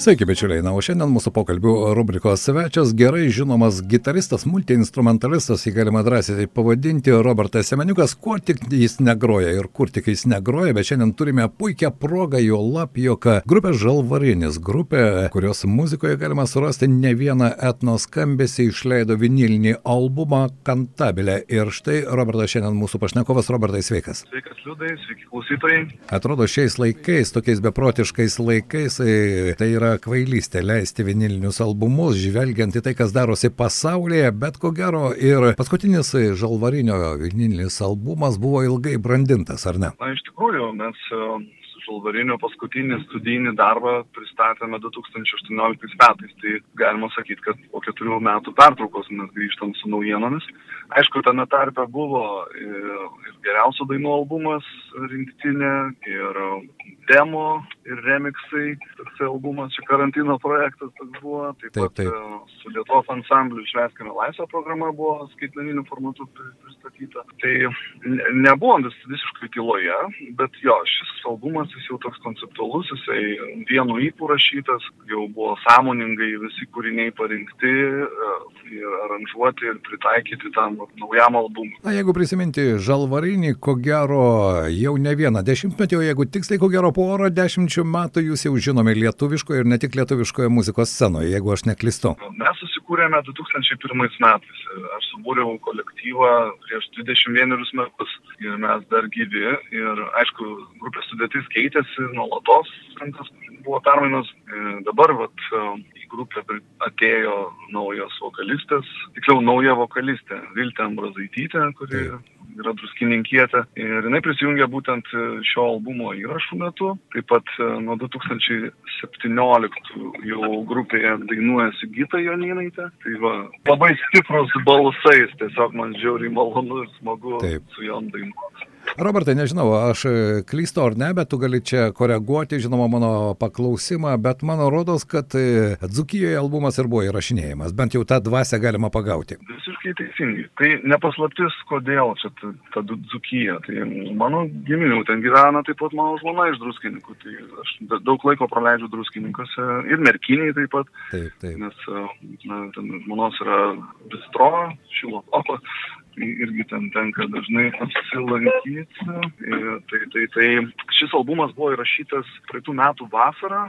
Sveiki, bičiuliai. Na, o šiandien mūsų pokalbių rubrikos svečias gerai žinomas gitaristas, multiinstrumentalistas, jį galima drąsiai pavadinti, Robertas Semeniukas, kuo tik jis negroja ir kur tik jis negroja, bet šiandien turime puikią progą jo lap, jog grupė Žalvarinis, grupė, kurios muzikoje galima surasti ne vieną etno skambesį, išleido vinilinį albumą Kantabilę. Ir štai Robertas šiandien mūsų pašnekovas, Robertai, sveikas. Sveikas, Liudai, sveiki klausytojai. Atrodo, šiais laikais, tokiais beprotiškais laikais, tai yra yra kvailystė leisti vinilinius albumus, žvelgiant į tai, kas darosi pasaulyje, bet ko gero ir paskutinis žalvarinio vinilinis albumas buvo ilgai brandintas, ar ne? Na, iš tikrųjų, mes Žalvarinio paskutinį studijinį darbą pristatėme 2018 metais. Tai galima sakyti, kad po keturių metų pertraukos mes grįžtam su naujienomis. Aišku, tame tarpe buvo ir, geriausių dainų albumas rinktinė, ir demo, ir remixai. Toks albumas, čia karantino projektas toks buvo. Taip, taip, taip. pat su Lietuvos ansambliu Šveskime laisvę programa buvo skaitmeniniu formatu pristatyta. Tai nebuvom vis, visiškai tyloje, bet jo, šis albumas jis jau toks konceptualus, jisai vienu įpū rašytas, jau buvo sąmoningai visi kūriniai parinkti e, ir aranžuoti ir pritaikyti tam naujam albumui. Na, jeigu prisiminti Žalvarinį, ko gero jau ne vieną dešimtmetį, o jeigu tiksliai, ko gero porą dešimčių metų jūs jau žinomi lietuviškoje ir ne tik lietuviškoje muzikos scenoje, jeigu aš neklistu. Mes susikūrėme 2001 metais. Aš subūriau kolektyvą prieš 21 metus ir mes dar gyvi. Ir aišku, grupės sudėtis keitėsi nuolatos, tas buvo permainos. Dabar vat, į grupę atėjo naujos vokalistės, tiksliau nauja vokalistė Viltė Ambrazaitytė, kuri yra druskininkietė. Ir jinai prisijungė būtent šio albumo įrašų metu. Taip pat e, nuo 2017 jau grupėje dainuoja Sigita Joninaitė. Tai va, labai stiprus balsais, tiesiog man žiauriai malonu ir smagu Taip. su jom dainuoti. Robertai, nežinau, aš e, klystu ar ne, bet tu gali čia koreguoti, žinoma, mano paklausimą, bet man rodos, kad e, Dzukijoje albumas ir buvo įrašinėjimas, bent jau tą dvasę galima pagauti. Visiškai teisingai. Tai nepaslaptis, kodėl čia ta, ta Dzukija. Tai mano giminių ten gyvena taip pat mano žmona iš druskininkų. Tai aš daug laiko praleidžiu druskininkose ir merkiniai taip pat. Taip, taip. Nes na, ten žmonos yra bistro, šilo opa irgi ten tenka dažnai apsilankyti. Tai, tai, tai šis albumas buvo įrašytas praeitų metų vasarą.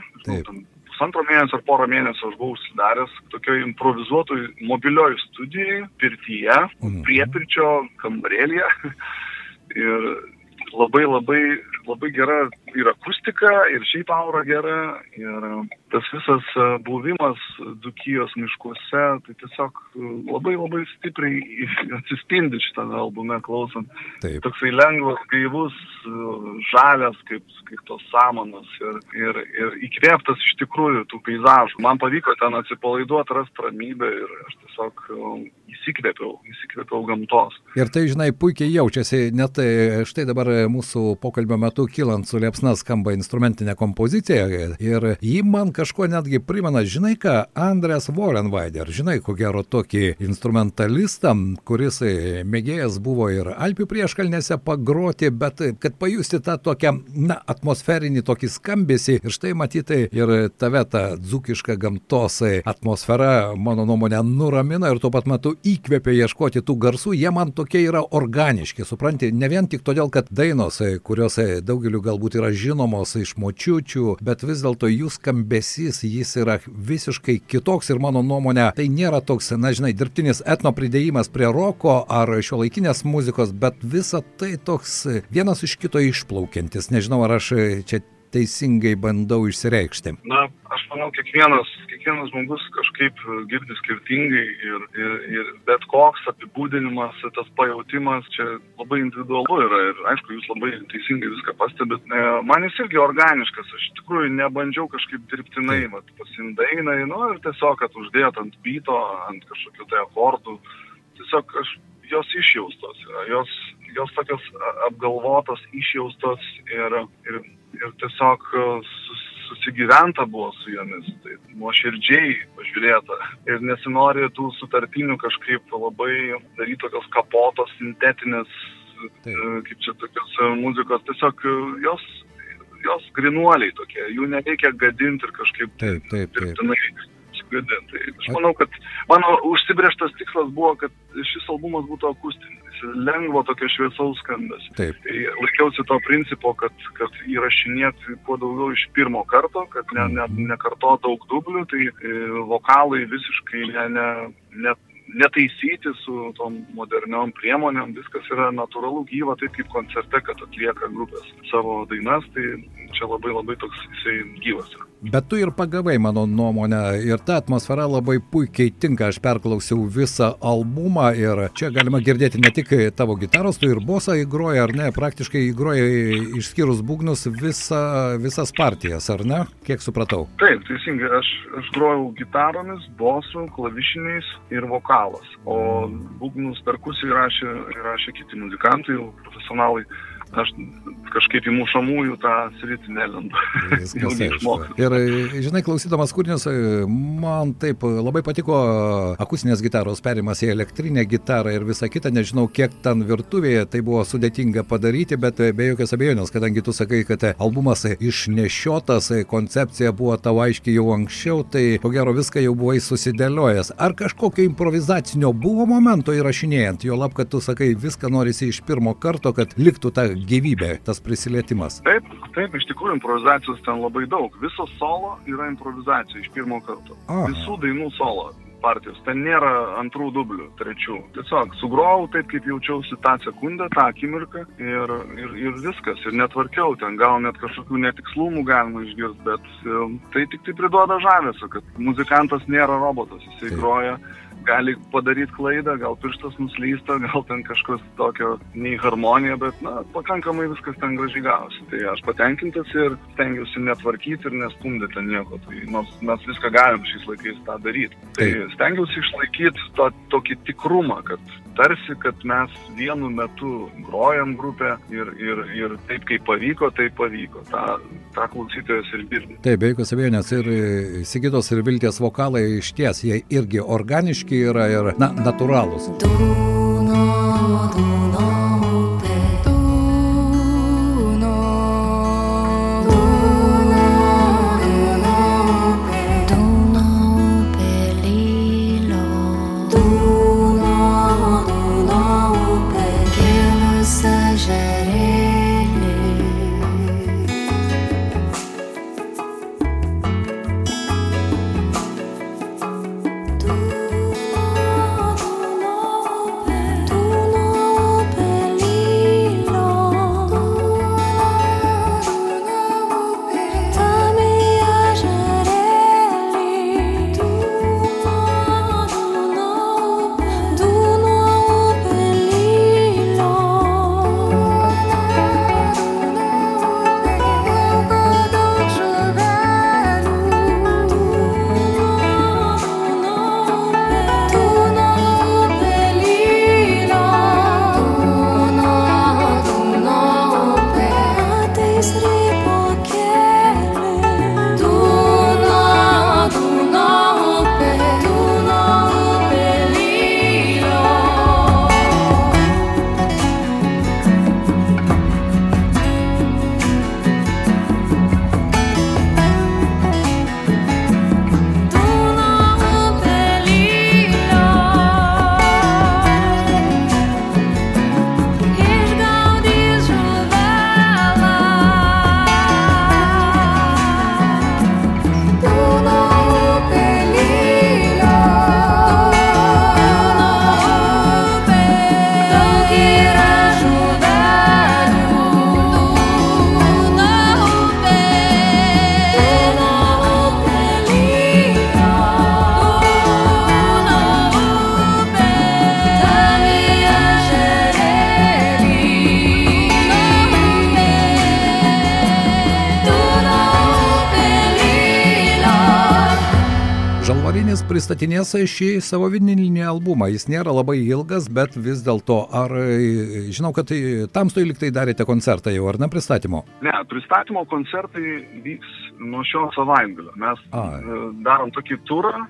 Pusantro mėnesio ar porą mėnesių aš buvau užsidaręs tokioje improvizuotoj mobilioj studijai, pirtyje, mhm. priepirčio kambarėlėje. Ir labai labai, labai gera ir akustika, ir šiaip aura gera. Ir tas visas e, buvimas Dukijos miškuose, tai tiesiog e, labai labai stipriai atsispindi šitame albume klausant. Taip. Toksai lengvas, gaivus, e, žalias, kaip, kaip tos samanos ir, ir, ir įkvėptas iš tikrųjų tų peizažų. Man pavyko ten atsipalaiduoti, rasti ramybę ir aš tiesiog įsikvėpiau, įsikvėpiau gamtos. Ir tai, žinai, puikiai jaučiasi, net štai dabar mūsų pokalbio metu kilant su liepsna skamba instrumentinė kompozicija ir jį man kažkaip kažkuo netgi primena, žinai ką, Andrės Vorenvaider, žinai, ko gero tokį instrumentalistą, kuris mėgėjas buvo ir Alpių prieškalnėse pagroti, bet kad pajusti tą tokią, na, atmosferinį tokį skambesį ir štai matyti ir tave tą dzukišką gamtos atmosfera, mano nuomonė, nuramina ir tuo pat metu įkvėpia ieškoti tų garsų, jie man tokie yra organiški, supranti, ne vien tik todėl, kad dainos, kurios daugeliu galbūt yra žinomos iš močiučių, bet vis dėlto jų skambesys skambesys, jis yra visiškai kitoks ir mano nuomonė, tai nėra toks, na žinai, dirbtinis etno pridėjimas prie roko ar šio laikinės muzikos, bet visa tai toks vienas iš kito išplaukiantis. Nežinau, ar aš čia teisingai bandau išsireikšti? Na, aš manau, kiekvienas, kiekvienas žmogus kažkaip girdi skirtingai ir, ir, ir bet koks apibūdinimas, tas pajūtimas čia labai individualu yra ir aišku, jūs labai teisingai viską pastebit. Man jis irgi organiškas, aš iš tikrųjų nebandžiau kažkaip dirbtinai, mat, pasindainai, nu ir tiesiog, kad uždėt ant byto, ant kažkokių tai akordų, tiesiog aš jos išjaustos yra, jos, jos tokios apgalvotos, išjaustos ir, ir ir tiesiog e, susigyventa buvo su jomis, tai nuoširdžiai pažiūrėta. Ir nesinori tų sutartinių kažkaip labai daryti tokios kapotos, sintetinės, Taip. kaip čia tokios muzikos, tiesiog jos jos grinuoliai tokie, jų nereikia gadinti ir kažkaip taip, taip, taip sugadinti. Tai aš manau, kad mano užsibrieštas tikslas buvo, kad šis albumas būtų akustinis, lengvo tokio šviesaus skandas. Taip. Tai laikiausi to principo, kad, kad įrašinėti kuo daugiau iš pirmo karto, kad ne, ne, nekarto daug dublių, tai e, vokalai visiškai ne, ne, net netaisyti su tom moderniom priemonėm, viskas yra natūralu gyva, taip kaip koncerte, kad atlieka grupės savo dainas, tai čia labai labai toks jisai gyvas yra. Bet tu ir pagavai mano nuomonę ir ta atmosfera labai puikiai tinka. Aš perklausiau visą albumą ir čia galima girdėti ne tik tavo gitaros, tu ir bosą įgroji, ar ne, praktiškai įgroji išskyrus būgnus visa, visas partijas, ar ne, kiek supratau. Taip, teisingai, aš, aš grojau gitaromis, bosų, klavišiniais ir vokalas, o būgnus perkusijų įrašė, įrašė kiti muzikantai, profesionalai aš kažkaip į mušamųjų tą sritį nelendu. ir, žinai, klausydamas kūrinius, man taip labai patiko akusinės gitaros perimas į elektrinę gitarą ir visa kita, nežinau, kiek ten virtuvėje tai buvo sudėtinga padaryti, bet be jokios abejonės, kadangi tu sakai, kad albumas išnešiotas, koncepcija buvo tavo aiškiai jau anksčiau, tai ko gero viską jau buvai susidėliojęs. Ar kažkokio improvizacinio buvo momento įrašinėjant, jo lab, kad tu sakai, viską norisi iš pirmo karto, kad liktų ta gyvybė, tas prisilietimas. Taip, taip, iš tikrųjų improvizacijos ten labai daug. Viso solo yra improvizacija iš pirmo karto. Aha. Visų dainų solo partijos. Ten nėra antrų dublių, trečių. Tiesiog sugrojau taip, kaip jaučiausi tą sekundę, tą akimirką ir, ir, ir viskas. Ir netvarkiau ten, gal net kažkokių netikslumų galima išgirsti, bet um, tai tik tai priduoda žavesio, kad muzikantas nėra robotas, jisai taip. groja gali padaryti klaidą, gal pirštas nuslysta, gal ten kažkas tokio nei harmonija, bet, na, pakankamai viskas ten gražiai gavosi. Tai aš patenkintas ir stengiuosi netvarkyti ir nestumdyti ten nieko. Tai nors mes viską galim šiais laikais tą daryti. Tai stengiuosi išlaikyti tą tokį tikrumą, kad tarsi, kad mes vienu metu grojam grupę ir, ir, ir taip kaip pavyko, taip pavyko. Ta, tą klausytojas ir girdi. Taip, be jokios abejonės ir Sigitos ir Vilties vokalai iš ties, jie irgi organiški kokie yra ir, na, natūralūs. Pristatinės šį savo vinilinį albumą. Jis nėra labai ilgas, bet vis dėlto, ar žinau, kad tai, tamstoj liktai darėte koncertą jau, ar ne pristatymo? Ne, pristatymo koncertai vyks nuo šio savaitgalio. Mes A. E, darom tokį turą,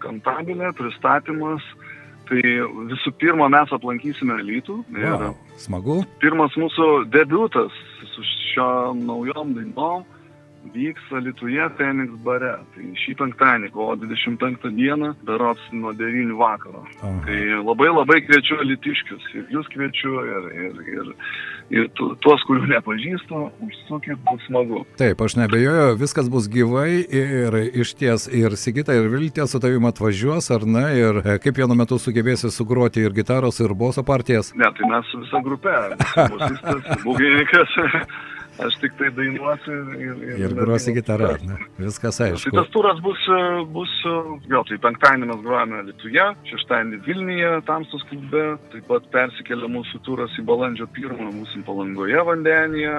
kantabilė, pristatymas. Tai visų pirma, mes aplankysime Lytų. Wow, smagu. Pirmas mūsų debutas su šio naujom dainom vyks Lietuvoje Fenix bare. Tai šį penktadienį, kovo 25 dieną, berots nuo 9 vakaro. Aha. Tai labai labai kviečiu litiškius. Ir jūs kviečiu, ir, ir, ir, ir tuos, kurių nepažįstu, užsukit, bus smagu. Taip, aš nebejoju, viskas bus gyvai ir iš ties ir Sigita, ir Viltė su tavimi atvažiuos, ar ne, ir e, kaip vienu metu sugebėsi sugroti ir gitaros, ir boso partijas. Ne, tai mes su visa grupė, bosistas, būgininkas. Aš tik tai dainuosiu ir... Ir, ir grosi gitarą, ne? Viskas aišku. Tai tas turas bus, bus jo, tai penktadienį mes grojame Lietuje, šeštadienį Vilniuje, Tamstos klube, taip pat persikėlė mūsų turas į balandžio pirmą, mūsų Palangoje vandenyje,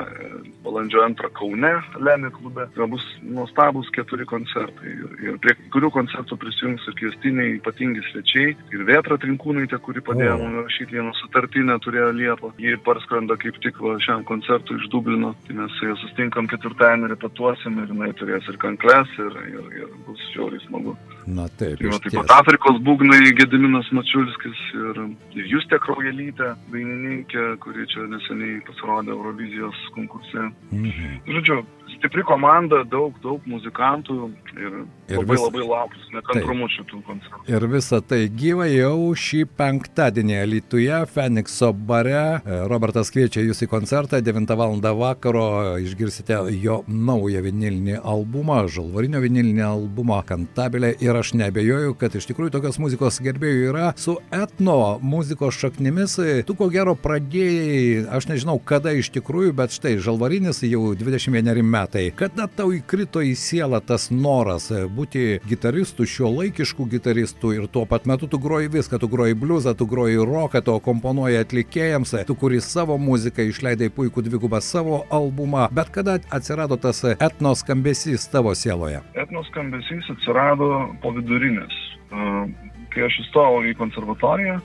balandžio antrą Kaune, Lenė klube. Tai bus nuostabus keturi koncertai. Ir, ir prie kurių koncertų prisijungs ir kviestiniai ypatingi svečiai. Ir Vėtra Trinkūnaitė, kuri padėjo man rašyti vieną sutartinę, turėjo Liepą. Ji parskrenda kaip tik va, šiam koncertui iš Dublino Tai mes su juo sustinkam ketvirtadienį, repetuosim ir jinai turės ir kanklės ir, ir, ir bus žiauriai smagu. Na taip. Tai, taip pat Afrikos būgnai Gediminas Mačiulskis ir, ir Justė Kraujelytė, dainininkė, kuri čia neseniai pasirodė Eurovizijos konkurse. Mhm. Žodžiu, stipri komanda, daug, daug muzikantų ir, ir labai vis... labai laukiu, nekantrumu šitų koncertų. Ir visa tai gyva jau šį penktadienį Lietuvoje, Fenikso bare. Robertas kviečia jūs į koncertą, 9 val. vakaro išgirsite jo naują vinilinį albumą, žalvarinio vinilinį albumą Kantabilė ir aš nebejoju, kad iš tikrųjų tokios muzikos gerbėjų yra su etno muzikos šaknimis. Tu ko gero pradėjai, aš nežinau kada iš tikrųjų, bet štai žalvarinis jau 21 metai metai. Kada tau įkrito į sielą tas noras e, būti gitaristu, šio laikiškų gitaristų ir tuo pat metu tu groji viską, tu groji bliuzą, tu groji roką, tu komponuoji atlikėjams, tu kuri savo muziką, išleidai puikų dvigubą savo albumą, bet kada atsirado tas etnos skambesys tavo sieloje? Etnos skambesys atsirado po vidurinės. E, kai aš įstojau į konservatoriją,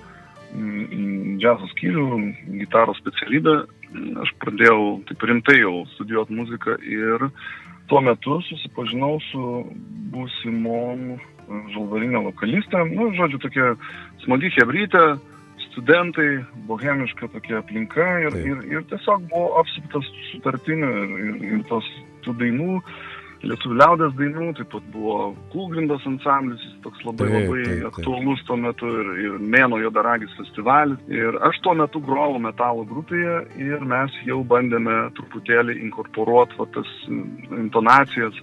džiazo skyrių, gitaros specialybę, aš pradėjau taip rimtai jau studijuoti muziką ir tuo metu susipažinau su būsimom žalvarinė vokalistė, nu, žodžiu, tokia smagi hebrytė, studentai, bohemiška tokia aplinka ir, ir, ir tiesiog buvo apsiptas sutartinių ir, ir, ir tos tų dainų lietuvių liaudės dainų, taip pat buvo Kūgrindos ansamblis, jis toks labai taip, labai taip, taip. aktualus tuo metu ir, ir Mėno Jodaragis festivalis. Ir aš tuo metu grojau metalo grupėje ir mes jau bandėme truputėlį inkorporuoti tas intonacijas,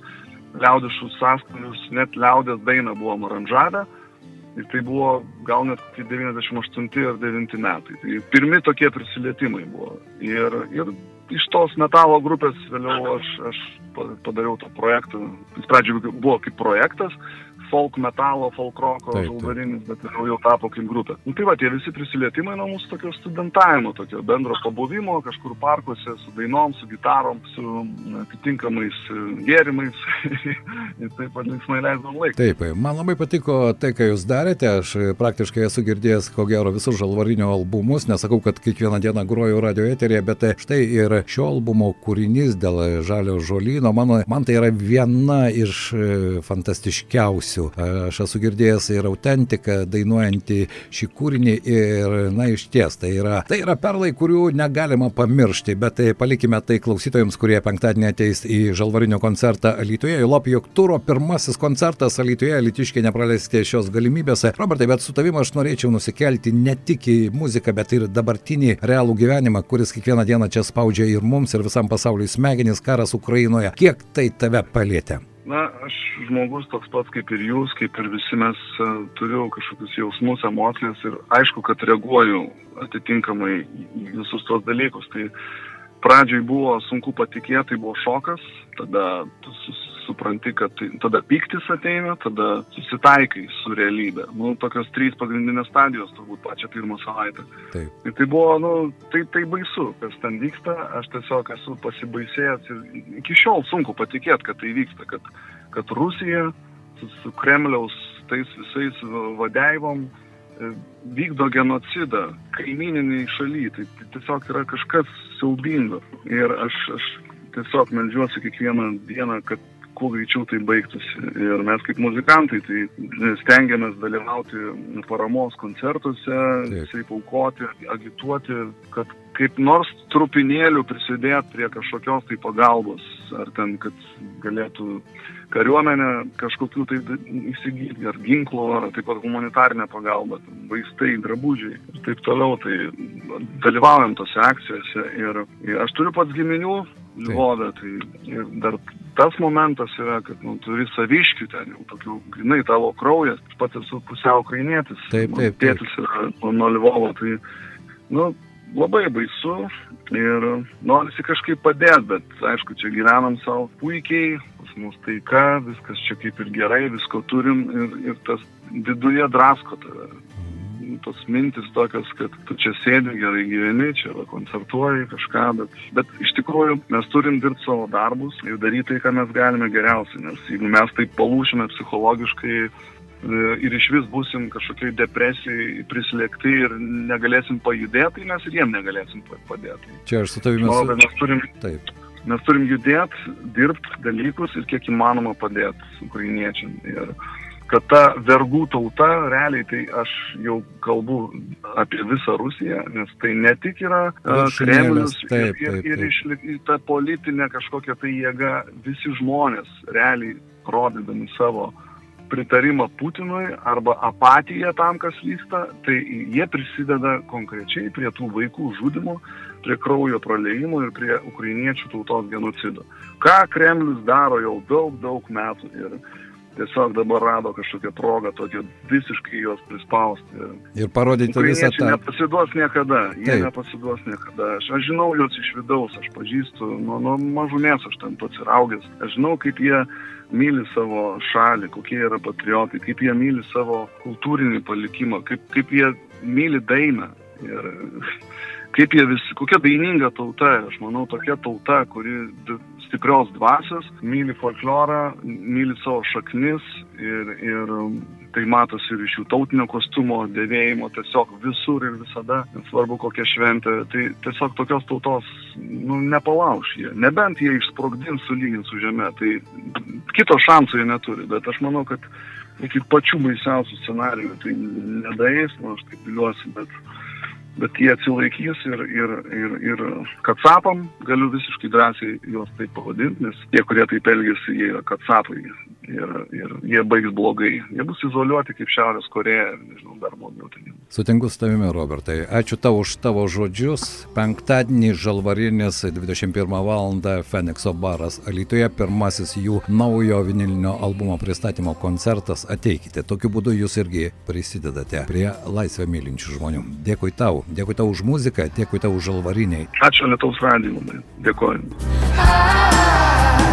liaudiškus sąskonius, net liaudės dainą buvom aranžavę. Ir tai buvo gal net 98 ar 9 metai. Tai pirmi tokie prisilietimai buvo. Ir, ir iš tos metalo grupės vėliau aš, aš padariau tą projektą. Jis pradžioje buvo kaip projektas, folk metalo, folk roko, žalvarinis, bet vėliau jau tapo kaip grupė. Nu, tai va, tie visi prisilietimai nuo mūsų tokio studentavimo, tokio bendro pabuvimo kažkur parkuose, su dainom, su gitarom, su atitinkamais e, gėrimais. Ir taip pat linksmai leidom laiką. Taip, man labai patiko tai, ką jūs darėte, aš praktiškai esu girdėjęs, ko gero, visus žalvarinio albumus, nesakau, kad kiekvieną dieną groju radio eterėje, bet štai ir šio albumo kūrinys dėl žalio žolyno, mano, man tai yra viena iš e, fantastiškiausių versijų. Aš esu girdėjęs ir autentiką dainuojantį šį kūrinį ir, na, iš ties, tai yra, tai yra perlai, kurių negalima pamiršti, bet tai palikime tai klausytojams, kurie penktadienį ateis į Žalvarinio koncertą Alytuje. Lop, jog turo pirmasis koncertas Alytuje, Alytiškiai nepraleiskite šios galimybės. Robertai, bet su tavimi aš norėčiau nusikelti ne tik į muziką, bet ir dabartinį realų gyvenimą, kuris kiekvieną dieną čia spaudžia ir mums, ir visam pasauliu smegenys, karas Ukrainoje. Kiek tai tave palėtė? Na, aš žmogus toks pats kaip ir jūs, kaip ir visi mes uh, turiu kažkokius jausmus, emocijas ir aišku, kad reaguoju atitinkamai į visus tos dalykus. Tai pradžioj buvo sunku patikėti, tai buvo šokas, tada supranti, kad tai, tada piktis ateina, tada susitaikai su realybė. Nu, tokios trys pagrindinės stadijos turbūt pačią pirmą savaitę. Taip. Ir tai buvo, nu, tai, tai baisu, kas ten vyksta, aš tiesiog esu pasibaisėjęs ir iki šiol sunku patikėti, kad tai vyksta, kad, kad Rusija su, su Kremliaus tais visais vadeivom vykdo genocidą kaimininiai šaly. Tai, tiesiog yra kažkas siaubingo. Ir aš, aš tiesiog melžiuosi kiekvieną dieną, kad kuo greičiau tai baigtųsi. Ir mes kaip muzikantai tai stengiamės dalyvauti paramos koncertuose, visai paukoti, agituoti, kad kaip nors trupinėlių prisidėti prie kažkokios tai pagalbos, ar ten, kad galėtų kariuomenė kažkokių tai įsigyti, ar ginklų, ar taip pat humanitarinė pagalba, vaistai, drabužiai ir taip toliau. Tai dalyvaujam tose akcijose ir, ir aš turiu pats giminių Lvove, tai ir dar tas momentas yra, kad nu, turi saviškių ten, jau tokių, grinai tavo kraujas, pats esu pusiau ukrainietis. Taip, taip. taip. Tėtis yra nuo Lvovo, tai, nu, labai baisu ir norisi kažkaip padėti, bet aišku, čia gyvenam savo puikiai, pas mus taika, viskas čia kaip ir gerai, visko turim ir, ir tas viduje drasko tave tos mintis tokios, kad tu čia sėdi, gerai gyveni, čia va, koncertuoji kažką, bet, bet iš tikrųjų mes turim dirbti savo darbus ir daryti tai, ką mes galime geriausiai, nes jeigu mes taip palūšime psichologiškai e, ir iš vis busim kažkokiai depresijai prislėgti ir negalėsim pajudėti, tai mes ir jiem negalėsim padėti. Čia aš su tavimi esu. Mes turim, taip. Mes turim judėti, dirbti dalykus ir kiek įmanoma padėti ukrainiečiam. Ir, kad ta vergų tauta, realiai tai aš jau kalbu apie visą Rusiją, nes tai ne tik yra Kremlius taip, taip, taip. ir, ir, ir ta politinė kažkokia tai jėga, visi žmonės realiai rodydami savo pritarimą Putinui arba apatiją tam, kas vyksta, tai jie prisideda konkrečiai prie tų vaikų žudimo, prie kraujo praleimo ir prie ukrainiečių tautos genocido. Ką Kremlius daro jau daug, daug metų. Ir tiesiog dabar rado kažkokią progą tokią visiškai juos prispausti. Ir parodyti visą tą. Jie nepasiduos niekada, jie Taip. nepasiduos niekada. Aš, aš žinau juos iš vidaus, aš pažįstu, nuo, nuo mažumės aš ten pats ir augęs. Aš žinau, kaip jie myli savo šalį, kokie yra patriotai, kaip jie myli savo kultūrinį palikimą, kaip, kaip jie myli dainą. Ir kaip jie visi, kokia daininga tauta, aš manau, tokia tauta, kuri stiprios dvasios, myli folklorą, myli savo šaknis ir, ir tai matosi ir iš jų tautinio kostiumo dėvėjimo tiesiog visur ir visada, nesvarbu kokia šventė, tai tiesiog tokios tautos nu, nepalauš jie, nebent jie išsprogdins sulygins su žemė, tai kito šansų jie neturi, bet aš manau, kad iki pačių baisiausių scenarijų tai nedaeis, nu aš taip viliuosi, bet bet jie atsilaikys ir, ir, ir, ir katsapam galiu visiškai drąsiai juos taip pavadinti, nes tie, kurie taip elgesi, jie yra katsapai ir, ir jie baigs blogai. Jie bus izoliuoti kaip Šiaurės Koreja, nežinau, dar blogiau ten. Sutinku su tavimi, Robertai. Ačiū tau už tavo žodžius. Penktadienį Žalvarinės 21 val. Fenikso baras Alytuje, pirmasis jų naujo vinilinio albumo pristatymo koncertas. Ateikite, tokiu būdu jūs irgi prisidedate prie laisvę mylinčių žmonių. Dėkui tau, dėkui tau už muziką, dėkui tau už Žalvariniai. Ačiū Lietuvos radijumai, dėkoju.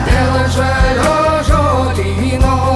Dėl žalio žodyno. įspūdžiai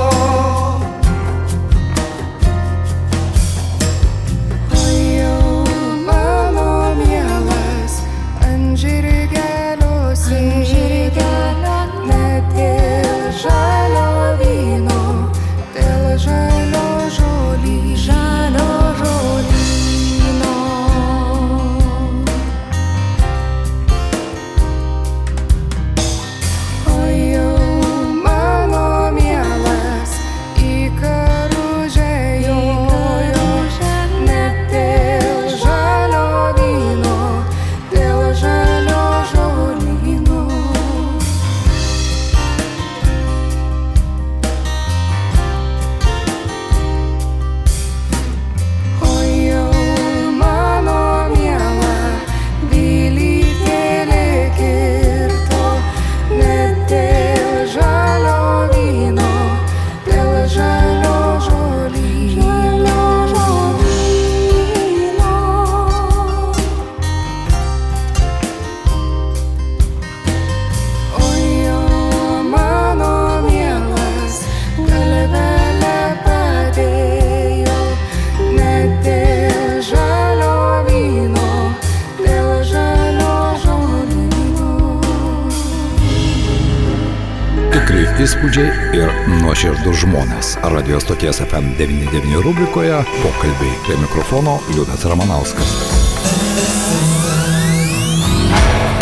nuoširdus žmonės. Radio stoties FM99 rubrikoje pokalbiai prie mikrofono Liudas Ramanauskas.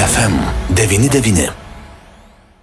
FM 99.